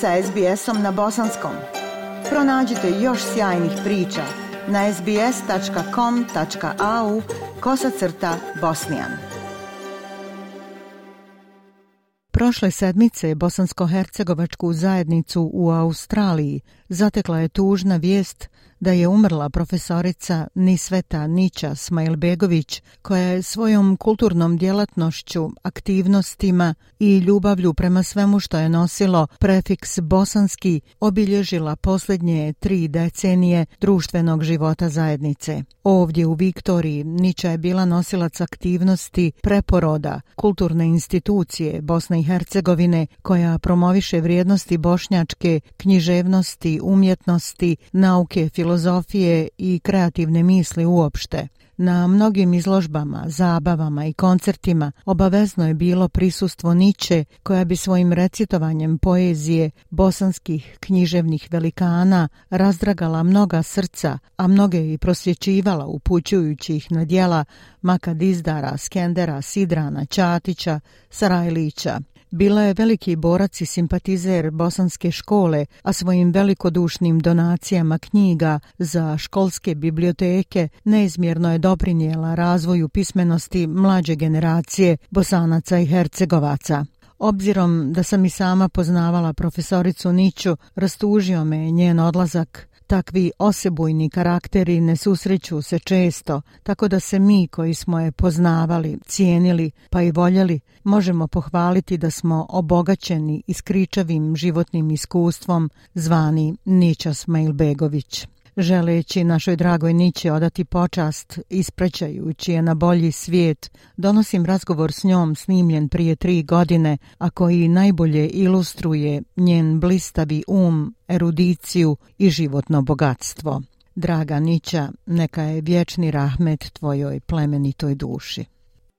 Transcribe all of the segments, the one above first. sa SBS-om na bosanskom. Pronađite još sjajnih priča na sbs.com.au kosacrta bosnijan. Prošle sedmice bosansko-hercegovačku zajednicu u Australiji zatekla je tužna vijest da je umrla profesorica Nisveta Nića Smajlbegović, koja je svojom kulturnom djelatnošću, aktivnostima i ljubavlju prema svemu što je nosilo prefiks bosanski obilježila posljednje tri decenije društvenog života zajednice. Ovdje u Viktoriji Nića je bila nosilac aktivnosti preporoda, kulturne institucije Bosne i Hercegovine koja promoviše vrijednosti bošnjačke, književnosti, umjetnosti, nauke, filozofije, filozofije i kreativne misli uopšte. Na mnogim izložbama, zabavama i koncertima obavezno je bilo prisustvo Niče koja bi svojim recitovanjem poezije bosanskih književnih velikana razdragala mnoga srca, a mnoge i prosvjećivala upućujući ih na djela Makadizdara, Skendera, Sidrana, Ćatića, Sarajlića. Bila je veliki borac i simpatizer bosanske škole, a svojim velikodušnim donacijama knjiga za školske biblioteke neizmjerno je doprinijela razvoju pismenosti mlađe generacije bosanaca i hercegovaca. Obzirom da sam i sama poznavala profesoricu Niću, rastužio me njen odlazak Takvi osebujni karakteri ne susreću se često, tako da se mi koji smo je poznavali, cijenili pa i voljeli, možemo pohvaliti da smo obogaćeni iskričavim životnim iskustvom zvani Niča Smailbegović. Želeći našoj dragoj Niće odati počast, isprećajući je na bolji svijet, donosim razgovor s njom snimljen prije tri godine, a koji najbolje ilustruje njen blistavi um, erudiciju i životno bogatstvo. Draga Nića, neka je vječni rahmet tvojoj plemenitoj duši.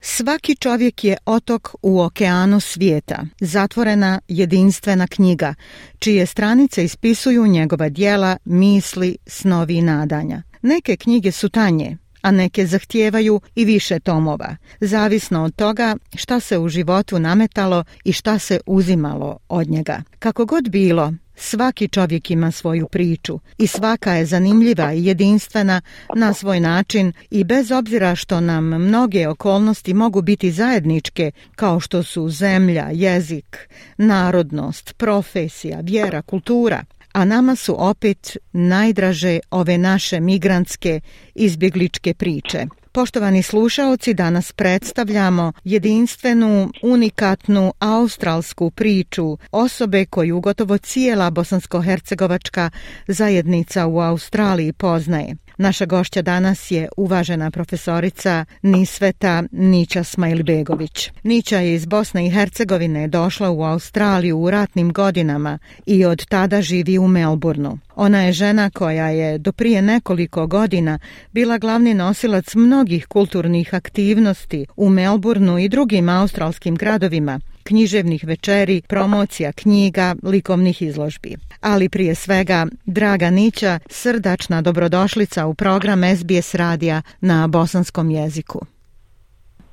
Svaki čovjek je otok u okeanu svijeta, zatvorena jedinstvena knjiga, čije stranice ispisuju njegova dijela, misli, snovi i nadanja. Neke knjige su tanje, a neke zahtijevaju i više tomova, zavisno od toga šta se u životu nametalo i šta se uzimalo od njega. Kako god bilo, Svaki čovjek ima svoju priču i svaka je zanimljiva i jedinstvena na svoj način i bez obzira što nam mnoge okolnosti mogu biti zajedničke kao što su zemlja, jezik, narodnost, profesija, vjera, kultura – a nama su opet najdraže ove naše migrantske izbjegličke priče. Poštovani slušaoci, danas predstavljamo jedinstvenu, unikatnu australsku priču osobe koju gotovo cijela bosansko-hercegovačka zajednica u Australiji poznaje. Naša gošća danas je uvažena profesorica Nisveta Nića Smajlbegović. Nića je iz Bosne i Hercegovine došla u Australiju u ratnim godinama i od tada živi u Melbourneu. Ona je žena koja je do prije nekoliko godina bila glavni nosilac mnogih kulturnih aktivnosti u Melbourneu i drugim australskim gradovima, književnih večeri, promocija knjiga, likovnih izložbi. Ali prije svega, Draga Nića, srdačna dobrodošlica u program SBS radija na bosanskom jeziku.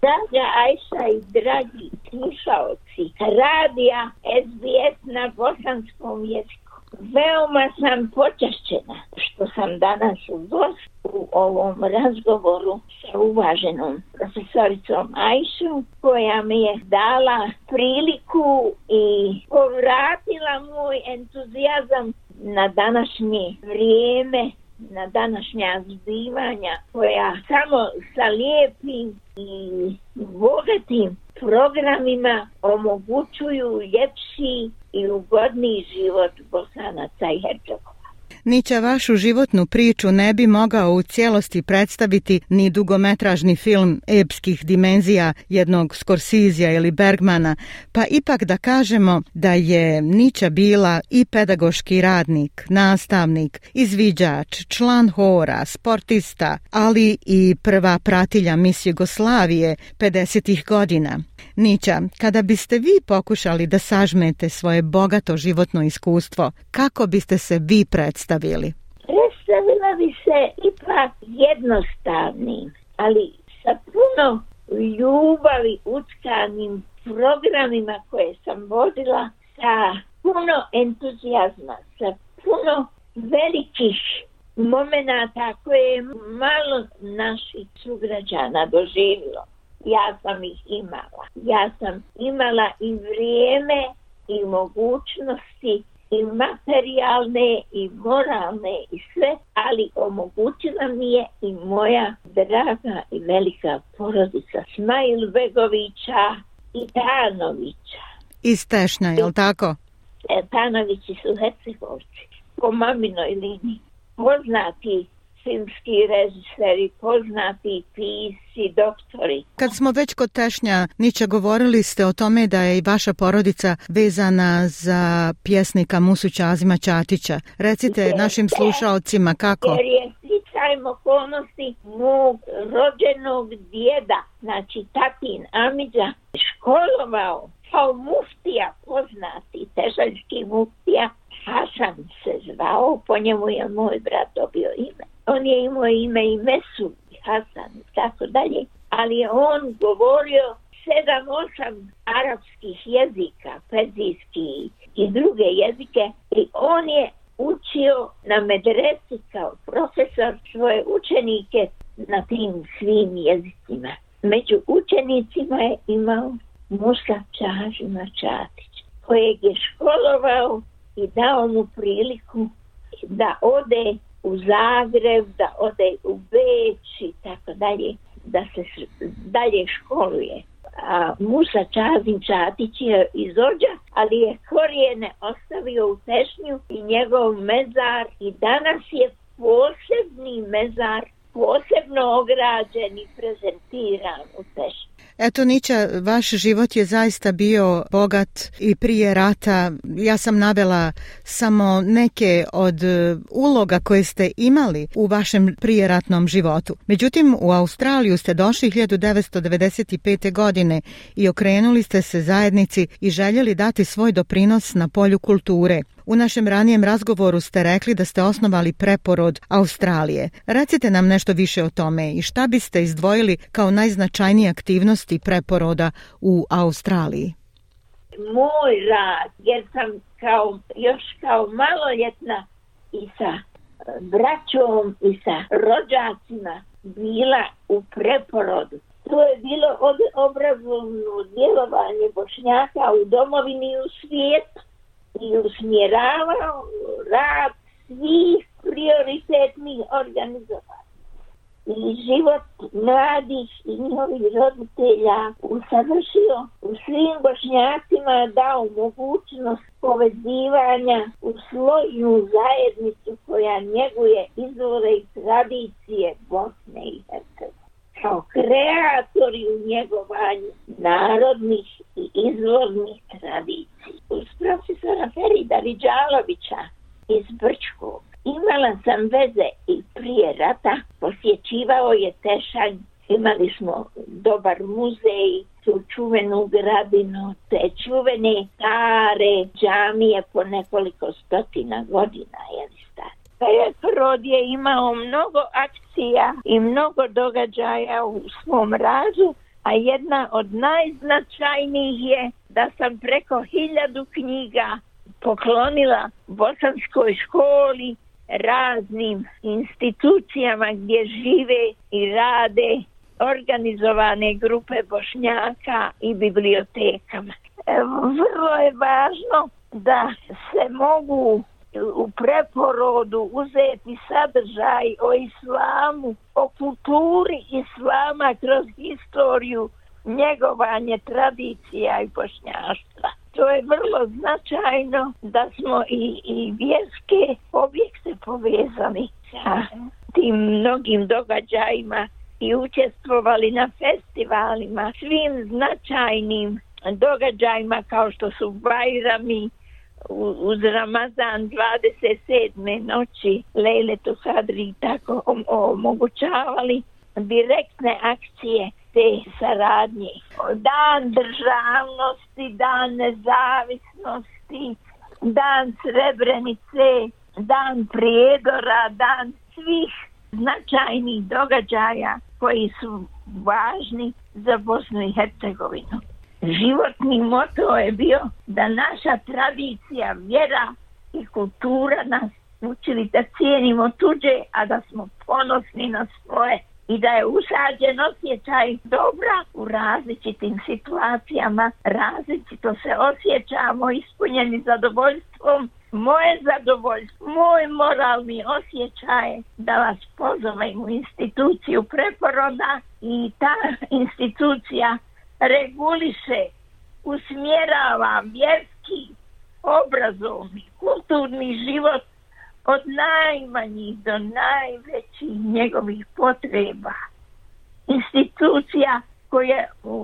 Draga Ajša i dragi radija SBS na bosanskom jeziku Veoma sam počašćena što sam danas u gost u ovom razgovoru sa uvaženom profesoricom Ajšu koja mi je dala priliku i povratila moj entuzijazam na današnje vrijeme na današnja zbivanja koja samo sa lijepim i bogatim programima omogućuju ljepši i ugodniji život Bosanaca i Hercegovina. Nića vašu životnu priču ne bi mogao u cijelosti predstaviti ni dugometražni film epskih dimenzija jednog Skorsizija ili Bergmana, pa ipak da kažemo da je Nića bila i pedagoški radnik, nastavnik, izviđač, član hora, sportista, ali i prva pratilja mis Jugoslavije 50. godina. Nića, kada biste vi pokušali da sažmete svoje bogato životno iskustvo, kako biste se vi predstavili? predstavili? Predstavila bi se ipak jednostavnim, ali sa puno ljubavi utkanim programima koje sam vodila sa puno entuzijazma, sa puno velikih momenata koje je malo naših sugrađana doživilo. Ja sam ih imala. Ja sam imala i vrijeme i mogućnosti i materijalne i moralne i sve, ali omogućila mi je i moja draga i velika porodica Begovića i Tanovića. I je tako? Tanovići e, su Hercegovci, po maminoj liniji. Poznati filmski režiseri, poznati pisci, doktori. Kad smo već kod Tešnja, Niće, govorili ste o tome da je i vaša porodica vezana za pjesnika Musuća Azima Čatića. Recite našim slušalcima kako? Jer je sličajem okolnosti mog rođenog djeda, znači tatin Amidža, školovao kao muftija poznati, tešanjski muftija Hasan se zvao, po njemu je moj brat dobio ime. On je imao ime i Mesu, Hasan i tako dalje, ali je on govorio sedam, osam arapskih jezika, perzijski i druge jezike i on je učio na medresi kao profesor svoje učenike na tim svim jezicima. Među učenicima je imao Musa Čažima Čatić, kojeg je školovao i dao mu priliku da ode u Zagreb, da ode u Beč i tako dalje, da se dalje školuje. A Musa Čazin Čatić je iz Ođa, ali je korijene ostavio u Tešnju i njegov mezar i danas je posebni mezar, posebno ograđen i prezentiran u Tešnju. Eto Nića, vaš život je zaista bio bogat i prije rata. Ja sam navela samo neke od e, uloga koje ste imali u vašem prijeratnom životu. Međutim, u Australiju ste došli 1995. godine i okrenuli ste se zajednici i željeli dati svoj doprinos na polju kulture. U našem ranijem razgovoru ste rekli da ste osnovali preporod Australije. Recite nam nešto više o tome i šta biste izdvojili kao najznačajnije aktivnosti preporoda u Australiji? Moj rad, jer sam kao, još kao maloljetna i sa e, braćom i sa rođacima bila u preporodu. To je bilo obrazovno djelovanje Bošnjaka u domovini i u svijetu i usmjeravao rad svih prioritetnih organizacija. I život mladih i njihovih roditelja usavršio u svim bošnjacima dao mogućnost povezivanja u složnu zajednicu koja njeguje izvore i tradicije Bosne i Hercegovine kao kreatori u njegovanju narodnih i izvornih tradicija. Uz profesora Ferida Riđalovića iz Brčkog imala sam veze i prije rata, posjećivao je Tešanj, imali smo dobar muzej, tu čuvenu gradinu, te čuvene stare džamije po nekoliko stotina godina, jel? Rod je imao mnogo akcija i mnogo događaja u svom radu a jedna od najznačajnijih je da sam preko hiljadu knjiga poklonila bosanskoj školi raznim institucijama gdje žive i rade organizovane grupe bošnjaka i bibliotekama. Vrlo je važno da se mogu u preporodu uzeti sadržaj o islamu, o kulturi islama kroz historiju, njegovanje tradicija i bošnjaštva. To je vrlo značajno da smo i, i vjerske objekte povezani sa tim mnogim događajima i učestvovali na festivalima, svim značajnim događajima kao što su Bajrami, uz Ramazan 27. noći Lejle Tuhadri tako omogućavali direktne akcije te saradnje. Dan državnosti, dan nezavisnosti, dan Srebrenice, dan Prijedora, dan svih značajnih događaja koji su važni za Bosnu i Hercegovinu. Životni moto je bio da naša tradicija, vjera i kultura nas učili da cijenimo tuđe, a da smo ponosni na svoje i da je usađen osjećaj dobra u različitim situacijama, različito se osjećamo ispunjeni zadovoljstvom. Moje zadovoljstvo, moj moralni osjećaj da vas pozovem u instituciju preporoda i ta institucija reguliše, usmjerava vjerski, obrazovni, kulturni život od najmanjih do najvećih njegovih potreba. Institucija koje u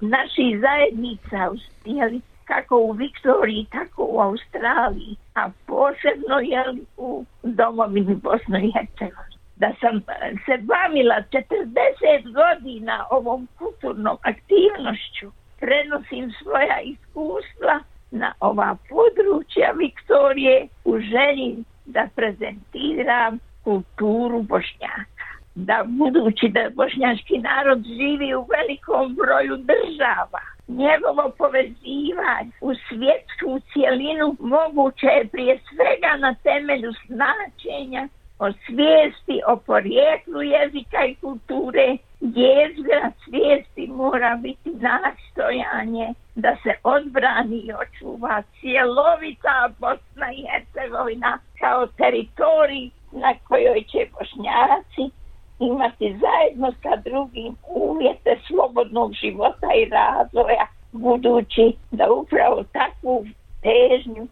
naših zajednica jeli, kako u Viktoriji, tako u Australiji, a posebno jeli, u domovini Bosne i Hercegovine da sam eh, se bavila 40 godina ovom kulturnom aktivnošću. Prenosim svoja iskustva na ova područja Viktorije u želji da prezentiram kulturu Bošnjaka. Da budući da bošnjački narod živi u velikom broju država, njegovo povezivanje u svjetsku cijelinu moguće je prije svega na temelju značenja o svijesti, o porijeklu jezika i kulture, jezgra svijesti mora biti nastojanje da se odbrani i očuva cjelovita Bosna i Hercegovina kao teritorij na kojoj će bošnjaci imati zajedno sa drugim uvjete slobodnog života i razvoja budući da upravo takvu težnju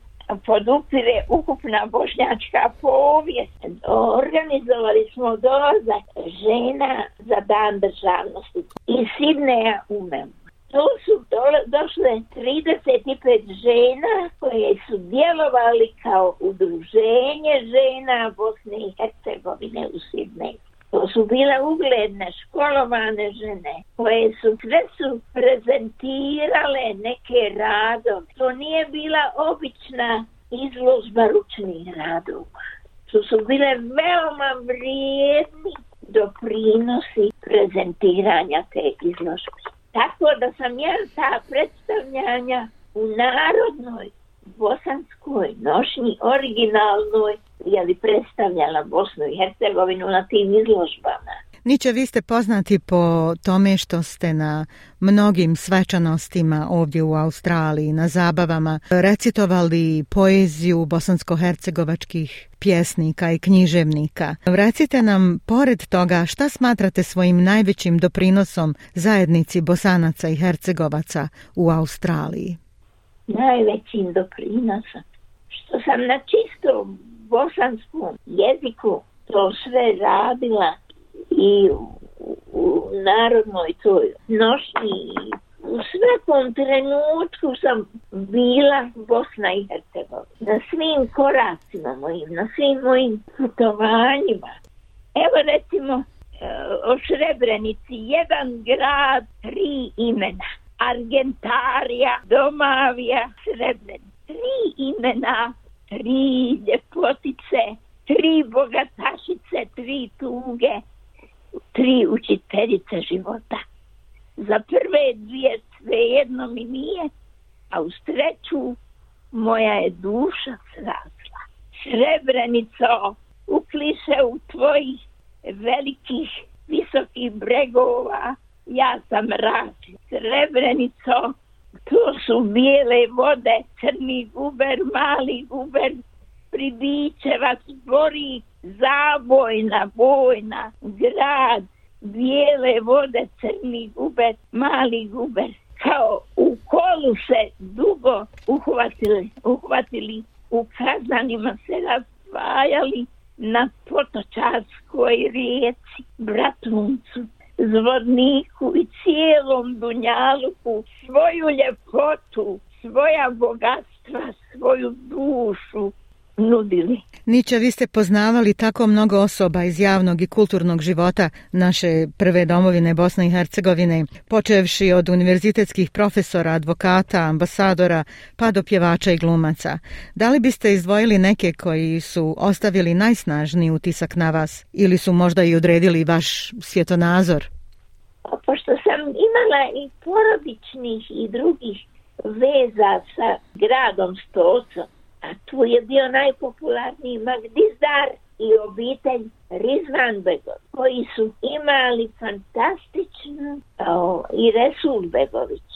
podupire ukupna bošnjačka povijest. Organizovali smo dolazak žena za dan državnosti i Sidneja u To su do, došle 35 žena koje su djelovali kao udruženje žena Bosne i Hercegovine u Sidneju. To su bile ugledne, školovane žene koje su sve su prezentirale neke radom. To nije bila obična izložba ručnih radova. što su bile veoma vrijedni doprinosi prezentiranja te izložbe. Tako da sam ja ta predstavljanja u narodnoj bosanskoj nošnji, originalnoj, jeli predstavljala Bosnu i Hercegovinu na tim izložbama. Niče, vi ste poznati po tome što ste na mnogim svečanostima ovdje u Australiji, na zabavama, recitovali poeziju bosansko-hercegovačkih pjesnika i književnika. Recite nam, pored toga, šta smatrate svojim najvećim doprinosom zajednici bosanaca i hercegovaca u Australiji? Najvećim doprinosom? Što sam na čistom bosanskom jeziku to sve radila i u narodnoj toj nošnji u svakom trenutku sam bila Bosna i Hercegovina. Na svim koracima mojim, na svim mojim putovanjima. Evo recimo o e, Šrebrenici, jedan grad, tri imena. Argentarija, Domavija, Srebrenica. Tri imena, tri ljepotice, tri bogatašice, tri tuge, tri učiteljice života. Za prve dvije jedno mi nije, a u sreću moja je duša srasla. Srebrenico, ukliše u tvojih velikih visokih bregova, ja sam rad Srebrenico, tu su bijele vode, crni guber, mali guber, Pribićevac tvori zabojna, vojna, grad, bijele vode, crni guber, mali guber. Kao u kolu se dugo uhvatili, uhvatili u kazanima se razvajali na potočarskoj rijeci, Bratuncu, Zvorniku i cijelom Dunjaluku svoju ljepotu, svoja bogatstva, svoju dušu nudili. Niče, vi ste poznavali tako mnogo osoba iz javnog i kulturnog života naše prve domovine Bosne i Hercegovine, počevši od univerzitetskih profesora, advokata, ambasadora, pa do pjevača i glumaca. Da li biste izdvojili neke koji su ostavili najsnažniji utisak na vas ili su možda i odredili vaš svjetonazor? Pa pošto sam imala i porodičnih i drugih veza sa gradom Stolcom, a tu je bio najpopularniji magdizar i obitelj Riznanbegov, koji su imali fantastičnu i i Begović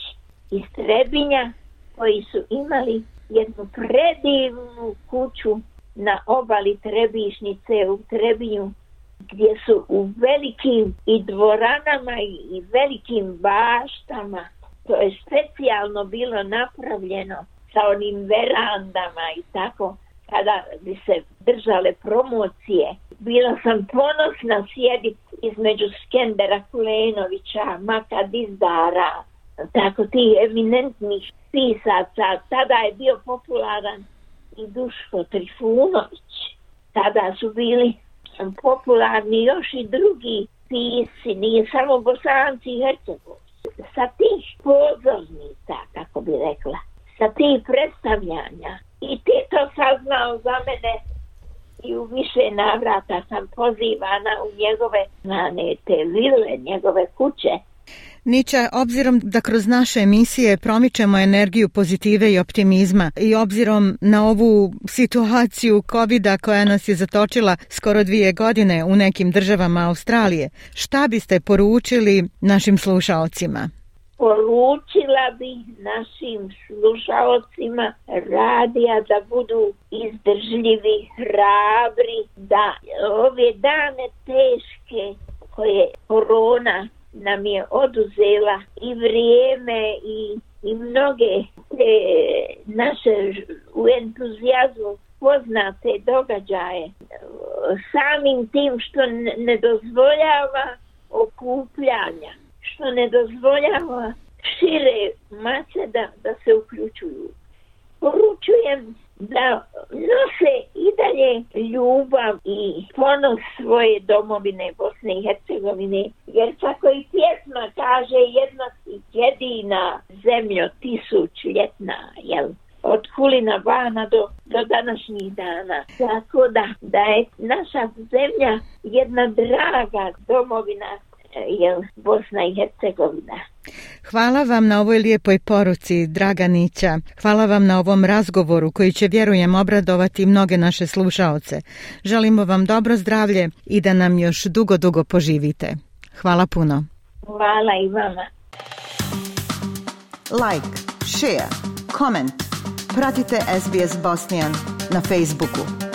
iz Trebinja, koji su imali jednu predivnu kuću na obali Trebišnice u Trebinju gdje su u velikim i dvoranama i velikim baštama to je specijalno bilo napravljeno sa onim verandama i tako kada bi se držale promocije. Bila sam ponosna sjediti između Skendera Kulenovića, Maka Dizdara, tako ti eminentnih pisaca. Tada je bio popularan i Duško Trifunović. Tada su bili popularni još i drugi pisi, nije samo bosanci i hercegovci. Sa tih pozornica, kako bi rekla, sa tih predstavljanja. I to saznao za mene i u više navrata sam pozivana u njegove znane te vile, njegove kuće. Niče, obzirom da kroz naše emisije promičemo energiju pozitive i optimizma i obzirom na ovu situaciju covid koja nas je zatočila skoro dvije godine u nekim državama Australije, šta biste poručili našim slušalcima? poručila bi našim slušalcima radija da budu izdržljivi, hrabri, da ove dane teške koje korona nam je oduzela i vrijeme i, mnoge te naše u entuzijazmu poznate događaje samim tim što ne dozvoljava okupljanja što ne dozvoljava šire mase da, da se uključuju. Poručujem da nose i dalje ljubav i ponos svoje domovine Bosne i Hercegovine, jer kako i pjesma kaže jednost jedina zemljo ljetna jel? od Kulina Bana do, do današnjih dana. Tako da, da je naša zemlja jedna draga domovina je Bosna i Hercegovina. Hvala vam na ovoj lijepoj poruci Draganića. Hvala vam na ovom razgovoru koji će vjerujem obradovati mnoge naše slušaoce. Želimo vam dobro zdravlje i da nam još dugo dugo poživite. Hvala puno. Hvala i vama. Like, share, comment. Pratite SBS Bosnian na Facebooku.